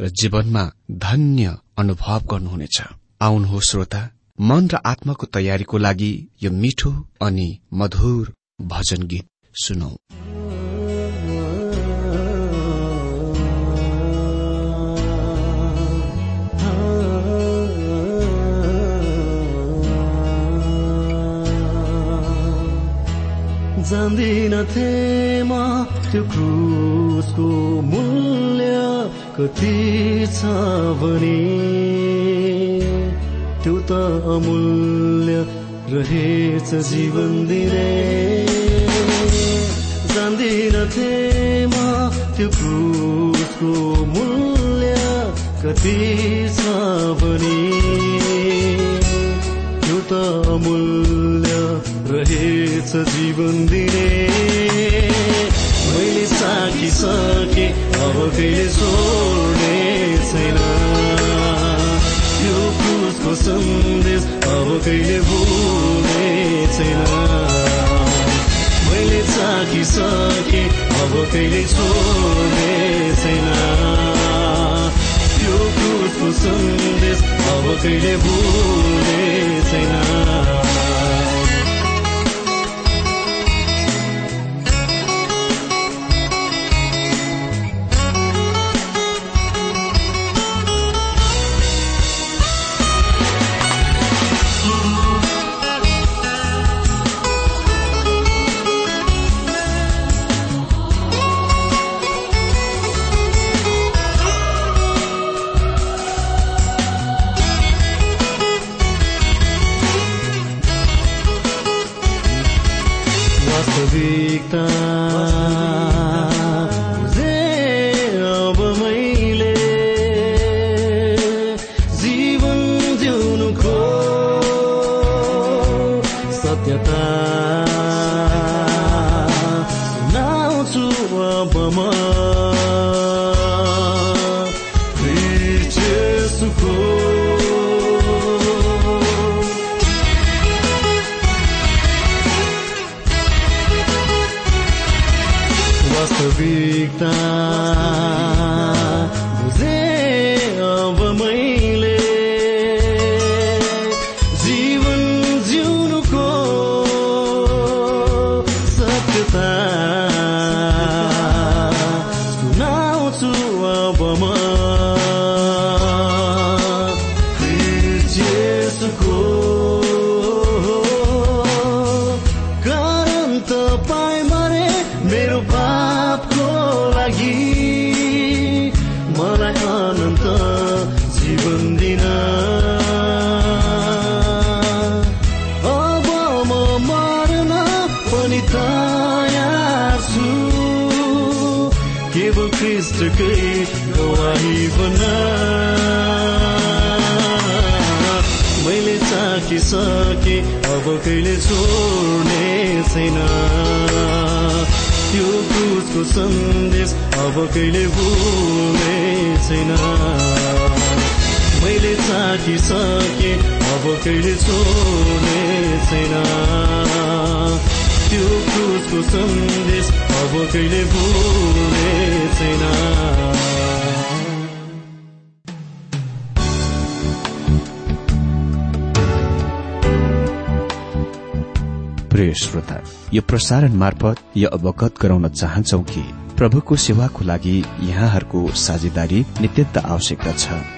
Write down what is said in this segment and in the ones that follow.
र जीवनमा धन्य अनुभव गर्नुहुनेछ। आउनुहोस् श्रोता। मन र आत्माको तयारीको लागि यो मिठो अनि मधुर भजन गीत सुनौ। जान्दिनथे म त्यो क्रुसको मूल्य कति छ भने त्यो त अमूल्य रहेछ जीवन दिने। जान्दिनथे म त्यो क्रुसको मूल्य कति छ भने त्यो त अमूल्य रहेछ जीवन दिने। साकिसके अब कहिले छोड्ने छैन। यो क्रुसको सन्देश अब कहिले भुल्ने छैन। मैले साकिसके अब कहिले छोड्ने छैन। यो क्रुसको सन्देश अब कहिले भुल्ने छैन। सत्यता सुनाउँछु अब म ख्रिस्ट ख्रिस्टकै गवाही बन्न मैले चाखिसके अब कहिले छोड्ने छैन। त्यो क्रुसको सन्देश अब कहिले भुल्ने छैन। मैले चाखिसके अब कहिले छोड्ने छैन। त्यो क्रुसको सन्देश अब कहिले भुल्ने छैन यो प्रसारण मार्फत यो अवगत गराउन चाहन्छौ कि प्रभुको सेवाको लागि यहाँहरूको साझेदारी नित्यन्त आवश्यकता छ।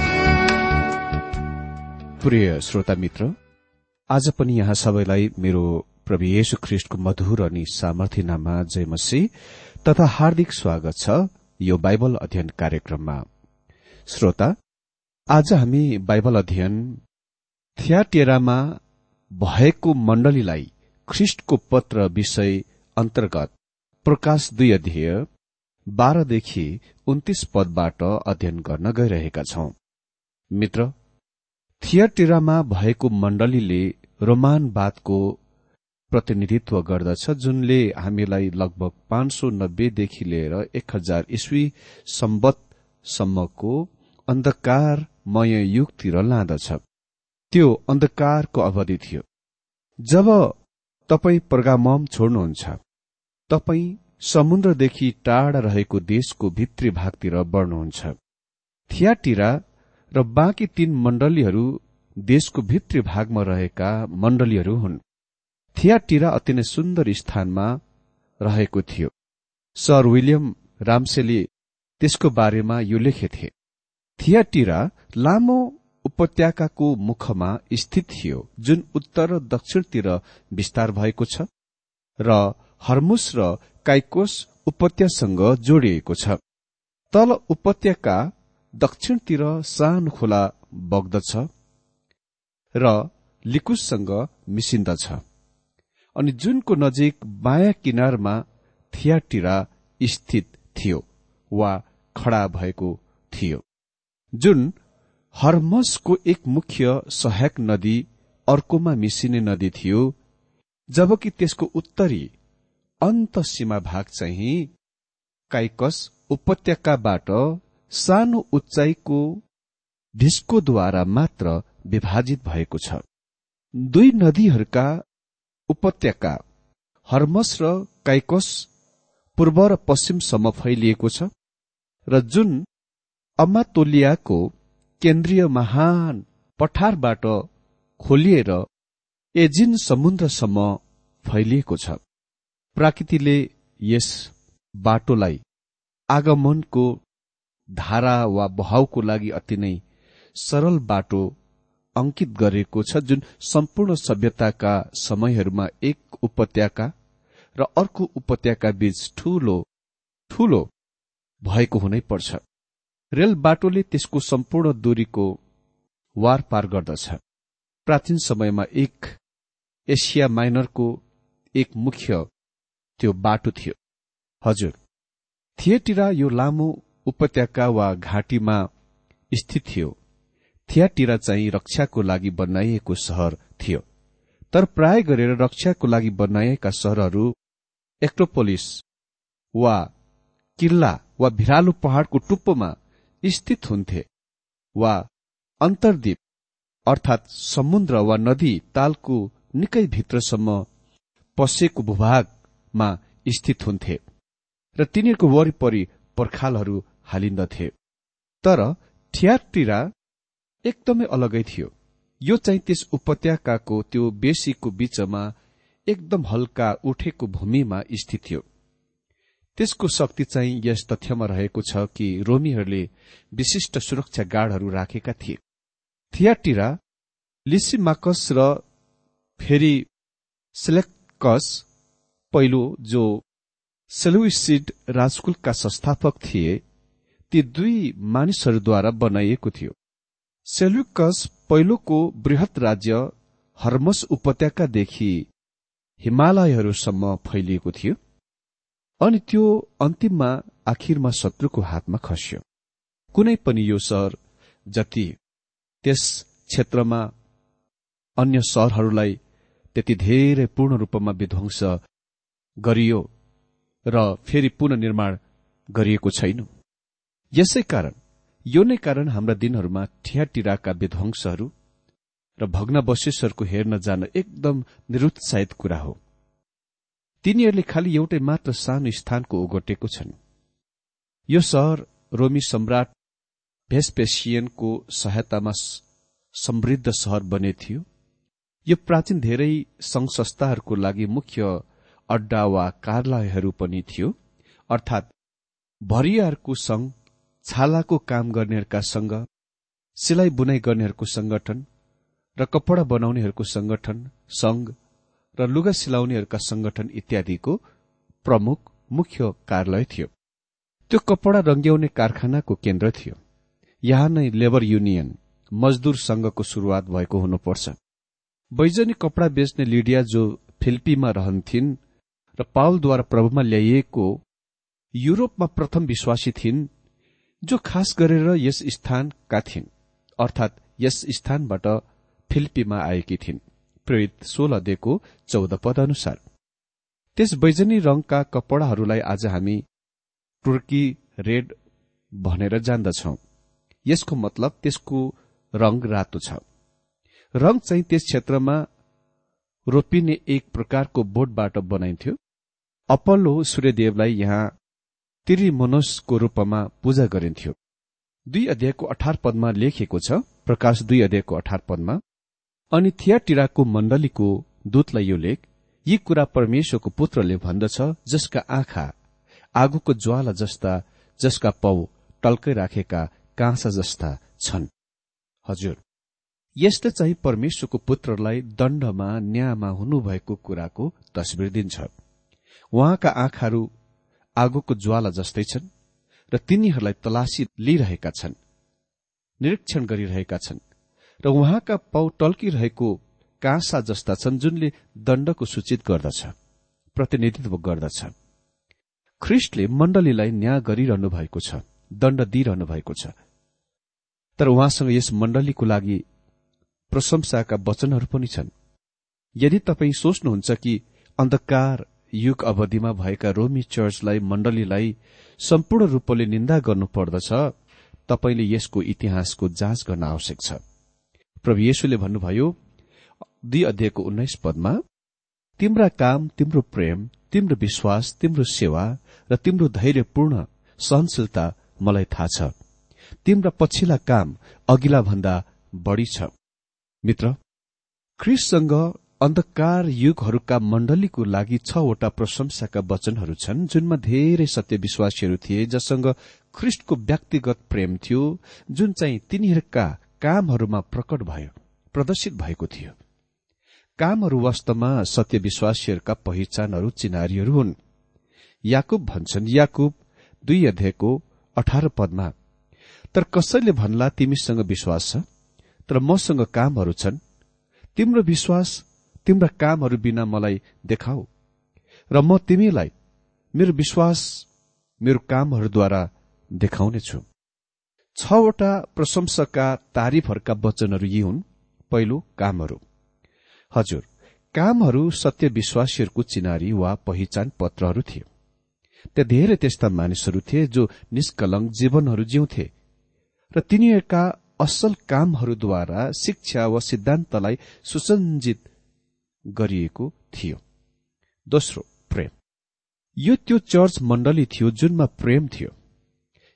प्रिय श्रोता मित्र आज पनि यहाँ सबैलाई मेरो प्रभु येशु ख्रिष्टको मधुर अनि सामर्थ्य नाममा जयमसी तथा हार्दिक स्वागत छ यो बाइबल अध्ययन कार्यक्रममा। श्रोता आज हामी बाइबल अध्ययन थियाटेरामा भएको मण्डलीलाई ख्रिष्टको पत्र विषय अन्तर्गत प्रकाश दुई अध्यय बाह्रदेखि उन्तिस पदबाट अध्ययन गर्न गइरहेका छौं। मित्र थियटिरामा भएको मण्डलीले रोमानवादको प्रतिनिधित्व गर्दछ जुनले हामीलाई लगभग पाँच सौ नब्बेदेखि लिएर एक हजार इस्वी सम्बतसम्मको अन्धकारमय युगतिर लाँदछ। त्यो अन्धकारको अवधि थियो। जब तपाई पर्गामम छोड्नुहुन्छ तपाई समुद्रदेखि टाढा रहेको देशको भित्री भागतिर बढ्नुहुन्छ। थियाटिरा र बाँकी तीन मण्डलीहरू देशको भित्री भागमा रहेका मण्डलीहरू हुन्। थियाटिरा अति नै सुन्दर स्थानमा रहेको थियो। सर विलियम रामसेले त्यसको बारेमा यो लेखेथे थियाटिरा लामो उपत्यकाको मुखमा स्थित थियो जुन उत्तर र दक्षिणतिर विस्तार भएको छ र हर्मुस र काइकोस उपत्यसँग जोडिएको छ। तल उपत्यका दक्षिणतिर सानो खोला बग्दछ र लिकुससँग मिसिन्दछ। अनि जुनको नजिक बायाँ किनारमा थियाटिरा स्थित थियो वा खडा भएको थियो। जुन हर्मसको एक मुख्य सहायक नदी अर्कोमा मिसिने नदी थियो जबकि त्यसको उत्तरी अन्त सीमा भाग चाहिँ काइकस उपत्यकाबाट सानो उचाइको ढिस्कोद्वारा मात्र विभाजित भएको छ। दुई नदीहरूका उपत्यका हर्मस र काइकोस पूर्व र पश्चिमसम्म फैलिएको छ र जुन अमातोलियाको केन्द्रीय महान पठारबाट खोलिएर एजिन समुद्रसम्म फैलिएको छ। प्राकृतिले यस बाटोलाई आगमनको धारा वा बहावको लागि अति नै सरल बाटो अंकित गरेको छ जुन सम्पूर्ण सभ्यताका समयहरूमा एक उपत्यका र अर्को उपत्यका बीच ठूलो ठूलो भएको हुनै पर्छ। रेल बाटोले त्यसको सम्पूर्ण दूरीको वार पार गर्दछ। प्राचीन समयमा एक एसिया माइनरको एक मुख्य त्यो बाटो थियो। हजुर थिएटिरा यो लामो उपत्यका वा घाटीमा स्थित थियो। थियाटिरा चाहिँ रक्षाको लागि बनाइएको सहर थियो। तर प्राय गरेर रक्षाको लागि बनाइएका सहरहरू एक्टोपोलिस वा किल्ला वा भिरालो पहाड़को टुप्पोमा स्थित हुन्थे वा अन्तर्दीप अर्थात समुद्र वा नदी तालको निकै भित्रसम्म पसेको भूभागमा स्थित हुन्थे। र तिनीहरूको वरिपरि पर्खालहरू हालिन्दथे। तर ठियाटिरा एकदमै अलगै थियो। यो चाहिँ त्यस उपत्यकाको त्यो बेसीको बीचमा एकदम हल्का उठेको भूमिमा स्थित थियो। त्यसको शक्ति चाहिँ यस तथ्यमा रहेको छ कि रोमीहरूले विशिष्ट सुरक्षा गार्डहरू राखेका थिए। थियाटिरा लिसिमाकस र फेरि सेलेक्कस पहिलो जो सेलुइसिड राजकुलका संस्थापक थिए ती दुई मानिसहरूद्वारा बनाइएको थियो। सेल्युकस पहिलोको वृहत राज्य हर्मस उपत्यकादेखि हिमालयहरूसम्म फैलिएको थियो अनि त्यो अन्तिममा आखिरमा शत्रुको हातमा खस्यो। कुनै पनि यो सहर जति त्यस क्षेत्रमा अन्य सहरहरूलाई त्यति धेरै पूर्ण रूपमा विध्वंस गरियो र फेरि पुननिर्माण गरिएको छैन। यसै कारण यो नै कारण हाम्रा दिनहरूमा ठियाटिराका विध्वंसहरू र भग्नावशेषहरूको हेर्न जान एकदम निरुत्साहित कुरा हो। तिनीहरूले खालि एउटै मात्र सानो स्थानको ओगटेको छन्। यो सहर रोमी सम्राट भेस्पेसियनको सहायतामा समृद्ध सहर बने थियो। यो प्राचीन धेरै संघ संस्थाहरूको लागि मुख्य अड्डा वा कार्यालयहरू पनि थियो। अर्थात भरियाहरूको संघ छालाको काम गर्नेहरूका संघ सिलाइ बुनाइ गर्नेहरूको संगठन र कपड़ा बनाउनेहरूको संगठन संघ र लुगा सिलाउनेहरूका संगठन इत्यादिको प्रमुख मुख्य कार्यालय थियो। त्यो कपड़ा रंग्याउने कारखानाको केन्द्र थियो। यहाँ नै लेबर युनियन मजदूर संघको शुरूआत भएको हुनुपर्छ। वैजनी कपड़ा बेच्ने लिडिया जो फिलिपीमा रहन्थिन् र पावलद्वारा प्रभुमा ल्याइएको युरोपमा प्रथम विश्वासी थिइन् जो खास गरेर यस स्थानका थिइन् अर्थात यस स्थानबाट फिलिपीमा आएकी थिइन् प्रेरित सोह्र दिएको चौध पद अनुसार। त्यस बैजनी रंगका कपड़ाहरूलाई आज हामी टुर्की रेड भनेर जान्दछौ। यसको मतलब त्यसको रंग रातो छ। रंग चाहिँ त्यस क्षेत्रमा रोपिने एक प्रकारको बोटबाट बनाइन्थ्यो। अपल्लो सूर्यदेवलाई यहाँ तिरिमोनसको रूपमा पूजा गरिन्थ्यो। दुई अध्यायको अठार पदमा लेखिएको छ प्रकाश दुई अध्यायको अठार पदमा अनि थियाटिराको मण्डलीको दूतलाई यो लेख यी कुरा परमेश्वरको पुत्रले भन्दछ जसका आँखा आगोको ज्वाला जस्ता जसका पौ टल्कै राखेका काँसा जस्ता छन्। हजुर यसले चाहिँ परमेश्वरको पुत्रलाई दण्डमा न्यायमा हुनुभएको कुराको तस्विर दिन्छ। उहाँका आँखाहरू आगोको ज्वाला जस्तै छन् र तिनीहरूलाई तलासी लिइरहेका छन् निरीक्षण गरिरहेका छन् र उहाँका पाउ टल्किरहेको काँसा जस्ता छन् जुनले दण्डको सूचित गर्दछ प्रतिनिधित्व गर्दछ। ख्रिस्टले मण्डलीलाई न्याय गरिरहनु भएको छ दण्ड दिइरहनु भएको छ। तर उहाँसँग यस मण्डलीको लागि प्रशंसाका वचनहरू पनि छन्। यदि तपाईँ सोच्नुहुन्छ कि अन्धकार युग अवधिमा भएका रोमी चर्चलाई मण्डलीलाई सम्पूर्ण रूपले निन्दा गर्नुपर्दछ। तपाईँले यसको इतिहासको जाँच गर्न आवश्यक छ। प्रभु येशुले भन्नुभयो दुई अध्यायको उन्नाइस पदमा तिम्रा काम तिम्रो प्रेम तिम्रो विश्वास तिम्रो सेवा र तिम्रो धैर्यपूर्ण सहनशीलता मलाई थाहा छ। तिम्रा पछिल्ला काम अघिल्ला भन्दा बढ़ी छ। मित्र ख्रिससँग अन्धकार युगहरूका मण्डलीको लागि छवटा प्रशंसाका वचनहरू छन् जुनमा धेरै सत्य विश्वासीहरू थिए जससँग ख्रिस्टको व्यक्तिगत प्रेम थियो जुन चाहिँ तिनीहरूका कामहरूमा प्रकट भयो प्रदर्शित भएको थियो। कामहरू वास्तवमा सत्य विश्वासीहरूका पहिचानहरू चिनारीहरू हुन्। याकुब भन्छन् याकुब दुई अध्यायको अठार पदमा तर कसैले भन्ला तिमीसँग विश्वास छ? तर मसँग कामहरू छन्। तिम्रो विश्वास तिम्रा कामहरू बिना मलाई देखाऊ। र म तिमीलाई मेरो विश्वास मेरो कामहरूद्वारा देखाउनेछु। छवटा प्रशंसका तारिफहरूका वचनहरू यी हुन्। पहिलो कामहरू। हजुर कामहरू सत्य विश्वासीहरूको चिनारी वा पहिचान पत्रहरू थिए। त्यहाँ धेरै त्यस्ता मानिसहरू थिए जो निष्कलङ्क जीवनहरू जिउँथे। र तिनीहरूका असल कामहरूद्वारा शिक्षा वा सिद्धान्तलाई सुसञ्जित गरिएको थियो। दोस्रो प्रेम। यो त्यो चर्च मण्डली थियो जुनमा प्रेम थियो।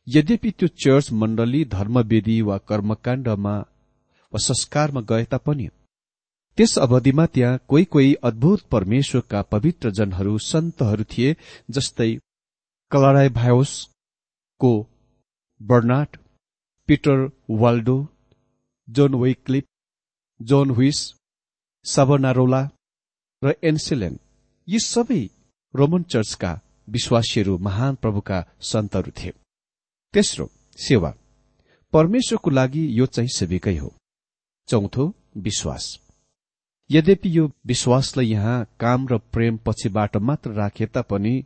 यद्यपि त्यो चर्च मण्डली धर्मवेदी वा कर्मकाण्डमा वा संस्कारमा गए तापनि त्यस अवधिमा त्यहाँ कोही कोही अद्भुत परमेश्वरका पवित्र जनहरू सन्तहरू थिए जस्तै कलराय भायोसको Bernard Peter Waldo John Wycliffe John Huss Savonarola र एन्सेलेन यी सबै रोमन चर्चका विश्वासीहरू महान प्रभुका सन्तहरू थिए। तेस्रो सेवा। परमेश्वरको लागि यो चाहिँ सेविकै हो। चौथो विश्वास। यद्यपि यो विश्वासलाई यहाँ काम र प्रेम पछिबाट मात्र राखे तापनि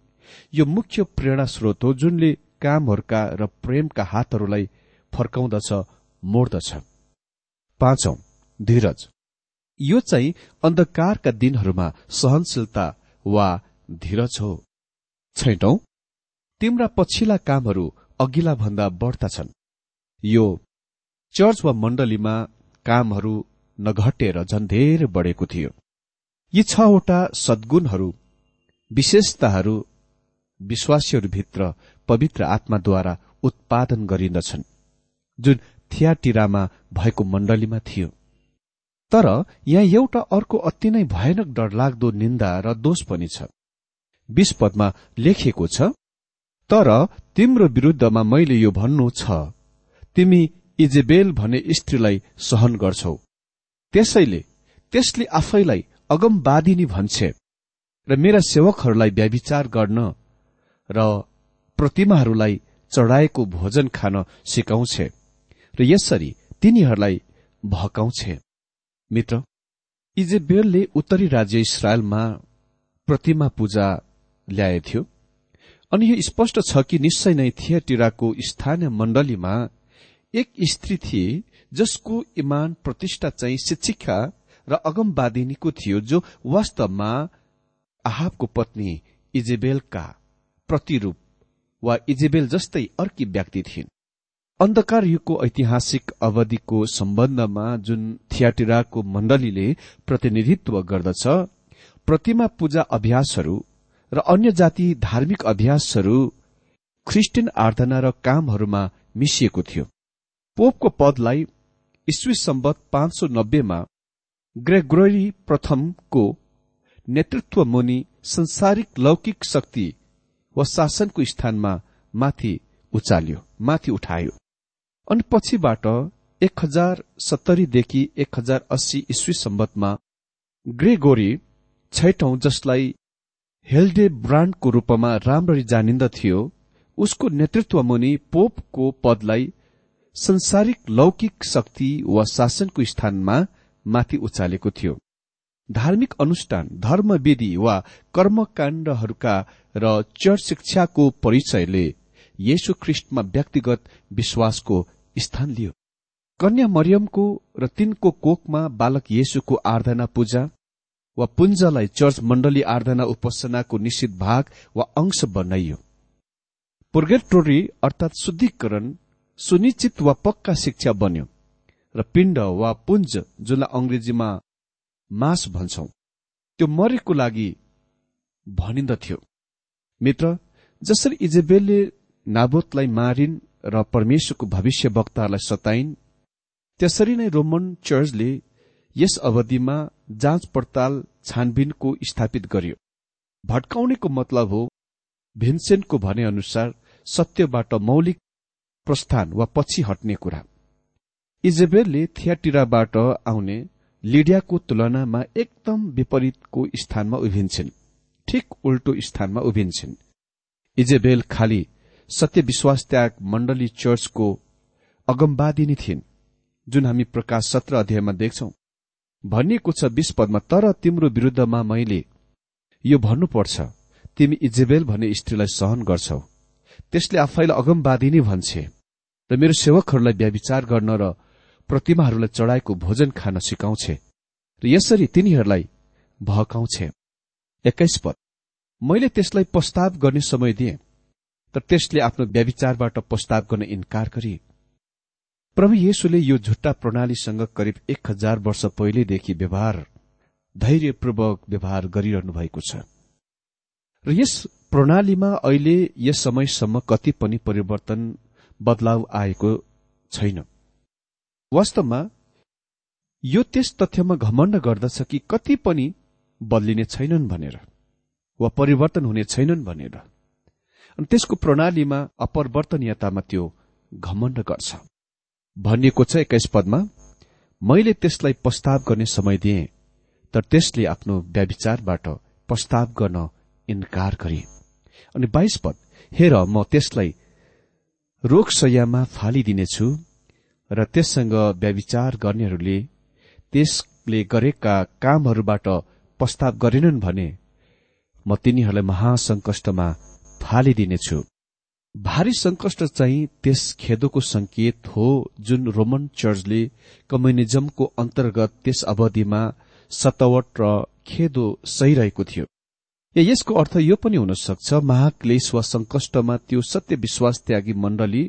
यो मुख्य प्रेरणा स्रोत हो जुनले कामहरूका र प्रेमका हातहरूलाई फर्काउँदछ मोड्दछ। पाँचौं धीरज। यो चाहिँ अन्धकारका दिनहरूमा सहनशीलता वा धीरज हो। छैटौं तिम्रा पछिल्ला कामहरू अघिल्ला भन्दा बढ्ता छन्। यो चर्च वा मण्डलीमा कामहरू नघटेर झन् धेरै बढेको थियो। यी छवटा सद्गुणहरू विशेषताहरू विश्वासीहरूभित्र पवित्र आत्माद्वारा उत्पादन गरिन्दछन् जुन थियाटिरामा भएको मण्डलीमा थियो। तर यहाँ एउटा अर्को अति नै भयानक डरलाग्दो निन्दा र दोष पनि छ। बीस पदमा लेखिएको छ तर तिम्रो विरूद्धमा मैले यो भन्नु छ तिमी इजेबेल भने स्त्रीलाई सहन गर्छौ। त्यसैले त्यसले आफैलाई अगमवादिनी भन्छे र मेरा सेवकहरूलाई व्याविचार गर्न र प्रतिमाहरूलाई चढाएको भोजन खान सिकाउँछे र यसरी तिनीहरूलाई भकाउँछे। मित्र इजेबेलले उत्तरी राज्य इसरायलमा प्रतिमा पूजा ल्याएथ्यो अनि यो स्पष्ट छ कि निश्चय नै थिएटिराको स्थानीय मण्डलीमा एक स्त्री थिए जसको इमान प्रतिष्ठा चाहिँ शिक्षिका र अगमवादिनीको थियो जो वास्तवमा आहाबको पत्नी इजेबेलका प्रतिरूप वा इजेबेल जस्तै अर्की व्यक्ति थिइन्। अन्धकार युगको ऐतिहासिक अवधिको सम्बन्धमा जुन थियाटिराको मण्डलीले प्रतिनिधित्व गर्दछ प्रतिमा पूजा अभ्यासहरू र अन्य जाति धार्मिक अभ्यासहरू ख्रिस्टियन आराधना र कामहरूमा मिसिएको थियो। पोपको पदलाई इस्वी सम्बत पाँच सौ नब्बेमा ग्रेग्रोरी प्रथमको नेतृत्व मुनि संसारिक लौकिक शक्ति वा शासनको स्थानमा माथि उचाल्यो माथि उठायो। अनि पछिबाट एक हजार सत्तरीदेखि एक हजार अस्सी इस्वी सम्बतमा ग्रेगोरी छैटौं जसलाई हेल्डे ब्रान्डको रूपमा राम्ररी जानिन्दथ्यो उसको नेतृत्व मुनि पोपको पदलाई संसारिक लौकिक शक्ति वा शासनको स्थानमा माथि उचालेको थियो। धार्मिक अनुष्ठान धर्मविधि वा कर्मकाण्डहरूका र चर्च शिक्षाको परिचयले येशु ख्रिष्टमा व्यक्तिगत विश्वासको स्थान लियो। कन्या मरियमको र तिनको कोखमा बालक येशुको आराधना पूजा वा पुञ्जलाई चर्च मण्डली आराधना उपासनाको निश्चित भाग वा अंश बनाइयो। पुर्गेटोरी अर्थात शुद्धिकरण सुनिश्चित वा पक्का शिक्षा बन्यो र पिण्ड वा पुञ्ज जसलाई अंग्रेजीमा मास भन्छौ त्यो मरेको लागि भनिन्दथ्यो। मित्र जसरी इजेबेलले नाबोतलाई मारिन् र परमेश्वरको भविष्य वक्ताहरूलाई सताइन्। त्यसरी नै रोमन चर्चले यस अवधिमा जाँच पड़ताल छानबिनको स्थापित गर्यो। भट्काउनेको मतलब हो भिन्सेन्टको भने अनुसार सत्यबाट मौलिक प्रस्थान वा पछि हट्ने कुरा। इजेबेलले थियाटिराबाट आउने लिडियाको तुलनामा एकदम विपरीतको स्थानमा उभिन्छन्। ठिक उल्टो स्थानमा उभिन्छन्। इजेबेल खाली सत्य विश्वास त्याग मण्डली चर्चको अगमवादिनी थिइन् जुन हामी प्रकाश सत्र अध्यायमा देख्छौ। भनिएको छ बीस पदमा तर तिम्रो विरूद्धमा मैले यो भन्नुपर्छ तिमी इजेबेल भन्ने स्त्रीलाई सहन गर्छौ। त्यसले आफैलाई अगमवादिनी भन्छे र मेरो सेवकहरूलाई व्याविचार गर्न र प्रतिमाहरूलाई चढाएको भोजन खान सिकाउँछे र यसरी तिनीहरूलाई भहकाउँछे एक्काइस पद। मैले त्यसलाई प्रस्ताव गर्ने समय दिए। तर त्यसले आफ्नो व्याविचारबाट प्रस्ताव गर्न इन्कार गरे। प्रभु येशुले यो झुट्टा प्रणालीसँग करिब एक हजार वर्ष पहिलेदेखि व्यवहार धैर्यपूर्वक व्यवहार गरिरहनु भएको छ। र यस प्रणालीमा अहिले यस समयसम्म कति पनि परिवर्तन बदलाव आएको छैन। वास्तवमा यो त्यस तथ्यमा घमण्ड गर्दछ कि कति पनि बदलिने छैनन् भनेर वा परिवर्तन हुने छैनन् भनेर। अनि त्यसको प्रणालीमा अपरिवर्तनीयतामा त्यो घमण्ड गर्छ। भनिएको छ एक्काइस पदमा मैले त्यसलाई प्रस्ताव गर्ने समय दिए तर त्यसले आफ्नो व्याविचारबाट प्रस्ताव गर्न इन्कार गरे। अनि बाइस पद हेर म त्यसलाई रोगशय्यामा फालिदिनेछु र त्यससँग व्याविचार गर्नेहरूले त्यसले गरेका कामहरूबाट प्रस्ताव गरेनन् भने म तिनीहरूलाई महासंकष्टमा फालिदिनेछु भारी संकष्ट चाहिँ त्यस खेदोको संकेत हो जुन रोमन चर्चले कम्युनिजमको अन्तर्गत त्यस अवधिमा सतावट र खेदो सहिरहेको थियो। यसको अर्थ यो पनि हुन सक्छ वा संकष्टमा त्यो सत्य विश्वास त्यागी मण्डली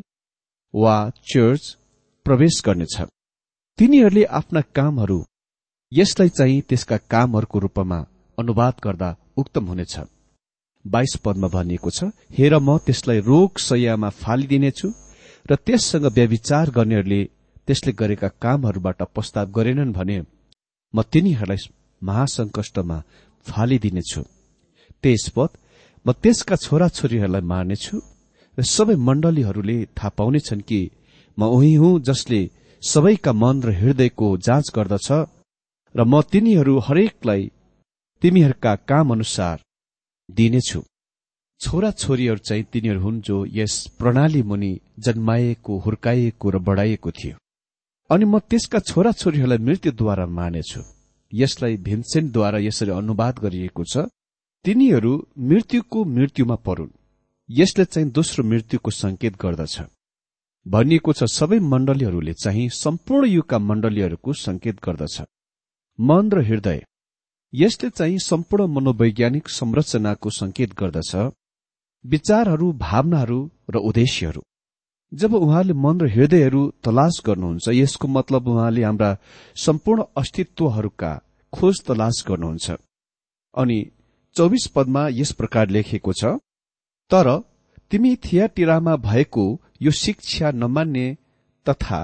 वा चर्च प्रवेश गर्नेछ। तिनीहरूले आफ्ना कामहरू यसलाई चाहिँ त्यसका कामहरूको रूपमा अनुवाद गर्दा उक्तम हुनेछ। बाइस पदमा भनिएको छ हेर म त्यसलाई रोग सयामा फालिदिनेछु र त्यससँग व्याविचार गर्नेहरूले त्यसले गरेका कामहरूबाट प्रस्ताव गरेनन् भने म तिनीहरूलाई महासंकष्टमा फालिदिनेछु। तेइस पद म त्यसका छोराछोरीहरूलाई मार्नेछु र सबै मण्डलीहरूले थाहा पाउनेछन् कि म उही हुँ जसले सबैका मन र हृदयको जाँच गर्दछ र म तिनीहरू हरेकलाई तिमीहरूका काम अनुसार दिनेछु। छोरा छोरीहरू चाहिँ तिनीहरू हुन् जो यस प्रणाली मुनि जन्माइएको हुर्काइएको र बढाइएको थियो। अनि म त्यसका छोरा छोरीहरूलाई मृत्युद्वारा मानेछु। यसलाई भिन्सेन्टद्वारा यसरी अनुवाद गरिएको छ तिनीहरू मृत्युको मृत्युमा परून्। यसले चाहिँ दोस्रो मृत्युको संकेत गर्दछ। भनिएको छ सबै मण्डलीहरूले चाहिँ सम्पूर्ण युगका मण्डलीहरूको संकेत गर्दछ। मन र हृदय यसले चाहिँ सम्पूर्ण मनोवैज्ञानिक संरचनाको संकेत गर्दछ विचारहरू भावनाहरू र उद्देश्यहरू। जब उहाँले मन र हृदयहरू तलास गर्नुहुन्छ यसको मतलब उहाँले हाम्रा सम्पूर्ण अस्तित्वहरूका खोज तलास गर्नुहुन्छ। अनि चौबिस पदमा यस प्रकार लेखिएको छ तर तिमी थियाटिरामा भएको यो शिक्षा नमान्ने तथा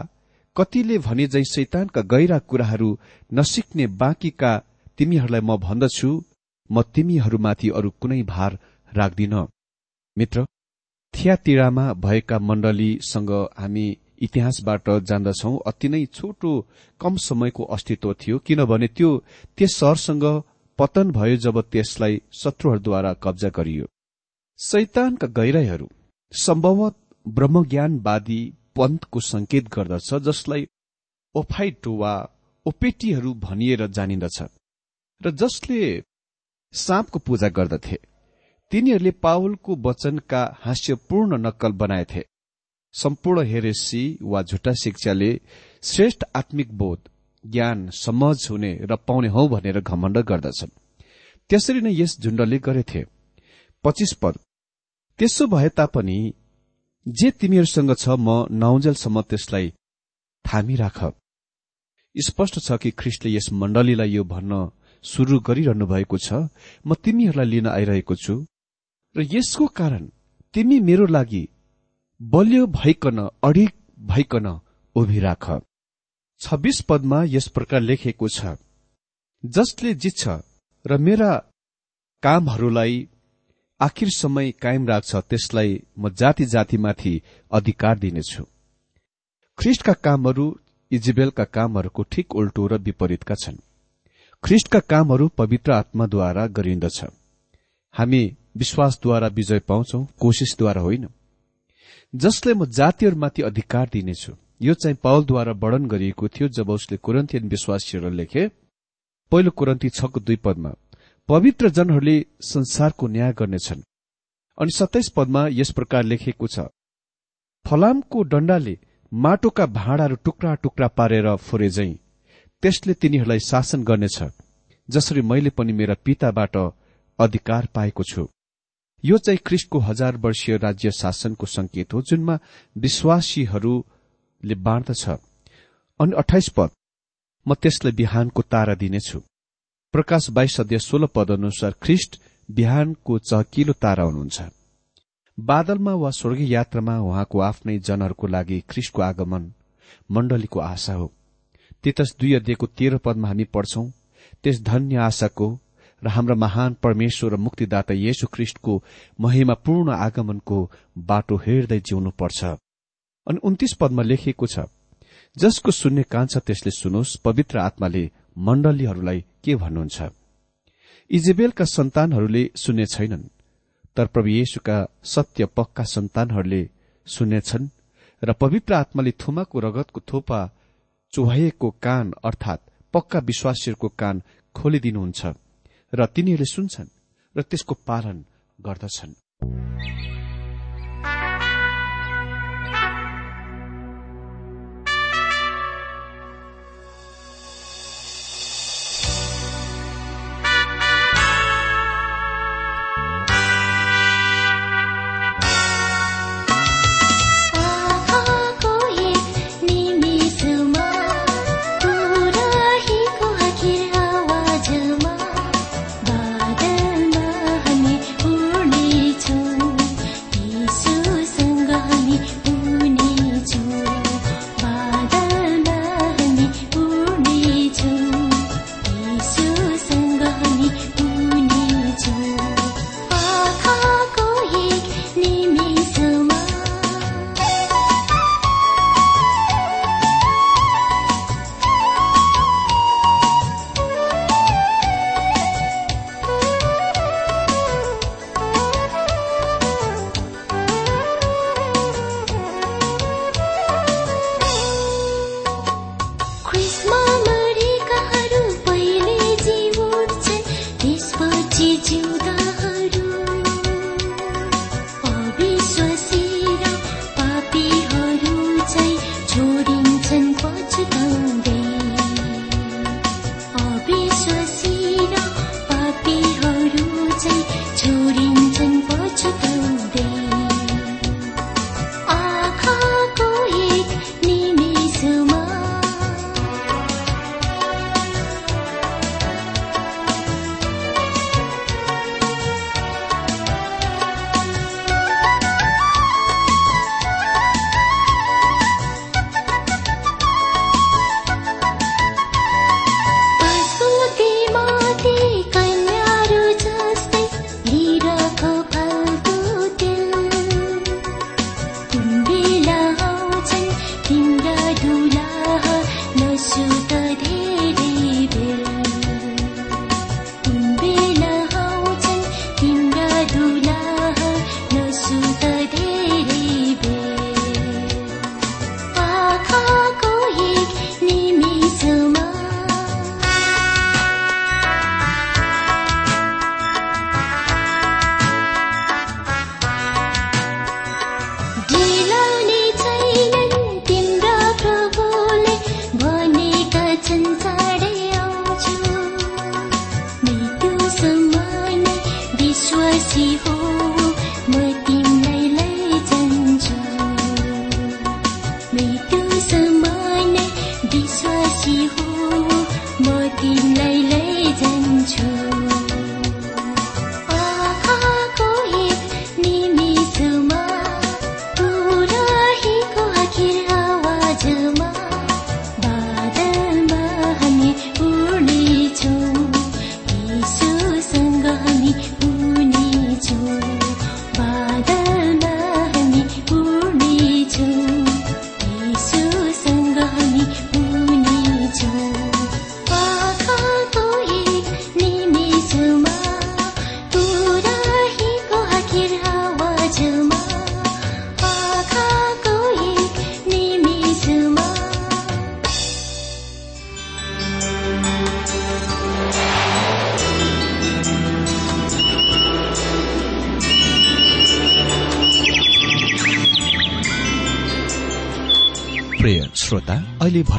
कतिले भने जै शैतानका गैरा कुराहरू नसिक्ने बाँकीका तिमीहरूलाई म भन्दछु म तिमीहरूमाथि अरू कुनै भार राख्दिन। मित्र थियातिरामा भएका मण्डलीसँग हामी इतिहासबाट जान्दछौ। अति नै छोटो कम समयको अस्तित्व थियो किनभने त्यो त्यस सहरसँग पतन भयो जब त्यसलाई शत्रुहरूद्वारा कब्जा गरियो। शैतानका गहिराईहरू सम्भवत ब्रह्मज्ञानवादी पन्तको संकेत गर्दछ जसलाई ओफाइटो वा ओपेटीहरू भनिएर जानिन्दछ। र जसले साँपको पूजा गर्दथे तिनीहरूले पावलको वचनका हास्यपूर्ण नक्कल बनाएथे। सम्पूर्ण हेरेसी वा झुटा शिक्षाले श्रेष्ठ आत्मिक बोध ज्ञान समझ हुने र पाउने हौ भनेर घमण्ड गर्दछन्। त्यसरी नै यस झुण्डले गरेथे। पच्चिस पद। त्यसो भए तापनि जे तिमीहरूसँग छ म नौजेलसम्म त्यसलाई थामिराख। स्पष्ट छ कि ख्रिस्टले यस मण्डलीलाई यो भन्न शुरू गरिरहनु भएको छ म तिमीहरूलाई लिन आइरहेको छु। र यसको कारण तिमी मेरो लागि बलियो भइकन अडिक भइकन उभिराख छब्बीस पदमा यस प्रकार लेखेको छ जसले जित्छ र मेरा कामहरूलाई आखिर समय कायम राख्छ त्यसलाई म जाति जातिमाथि अधिकार दिनेछु। ख्रिष्टका कामहरू इजिबेलका कामहरूको ठिक उल्टो र विपरीतका छन्। ख्रिष्टका कामहरू पवित्र आत्माद्वारा गरिन्दछ। हामी विश्वासद्वारा विजय पाउँछौ कोशिशद्वारा होइन। जसले म जातिहरूमाथि अधिकार दिनेछु यो चाहिँ पावलद्वारा वर्णन गरिएको थियो जब उसले कुरन्थियन विश्वासीहरूलाई लेखे पहिलो कुरन्ती छको दुई पदमा पवित्र जनहरूले संसारको न्याय गर्नेछन्। अनि सत्ताइस पदमा यस प्रकार लेखिएको छ फलामको डण्डाले माटोका भाँडाहरू टुक्रा टुक्रा पारेर फोरे झै त्यसले तिनीहरूलाई शासन गर्नेछ जसरी मैले पनि मेरा पिताबाट अधिकार पाएको छु। यो चाहिँ ख्रिस्टको हजार वर्षीय राज्य शासनको संकेत हो जुनमा विश्वासीहरूले बाँड्दछ। अनि अठाइस पद म त्यसलाई बिहानको तारा दिनेछु। प्रकाश बाइस अध्यय सोह्र पद अनुसार ख्रिष्ट बिहानको चहकिलो तारा हुनुहुन्छ। बादलमा वा स्वर्गीय यात्रामा उहाँको आफ्नै जनहरूको लागि ख्रिस्टको आगमन मण्डलीको आशा हो। तितस दुई अध्ययको तेह्र पदमा हामी पढ्छौं त्यस धन्य आशाको र हाम्रा महान परमेश्वर र मुक्तिदाता येशु ख्रिष्टको महिमा पूर्ण आगमनको बाटो हेर्दै जिउनु पर्छ अनि उन्तिस पदमा लेखिएको छ जसको सुन्ने कान छ त्यसले सुनोस् पवित्र आत्माले मण्डलीहरूलाई के भन्नुहुन्छ? इजेबेलका सन्तानहरूले सुन्ने छैनन् तर प्रभु येशुका सत्य पक्का सन्तानहरूले सुन्नेछन् र पवित्र आत्माले थुमाको रगतको थोपा चुहाइएको कान अर्थात पक्का विश्वासीहरूको कान खोलिदिनुहुन्छ र तिनीहरूले सुन्छन् र त्यसको पालन गर्दछन्।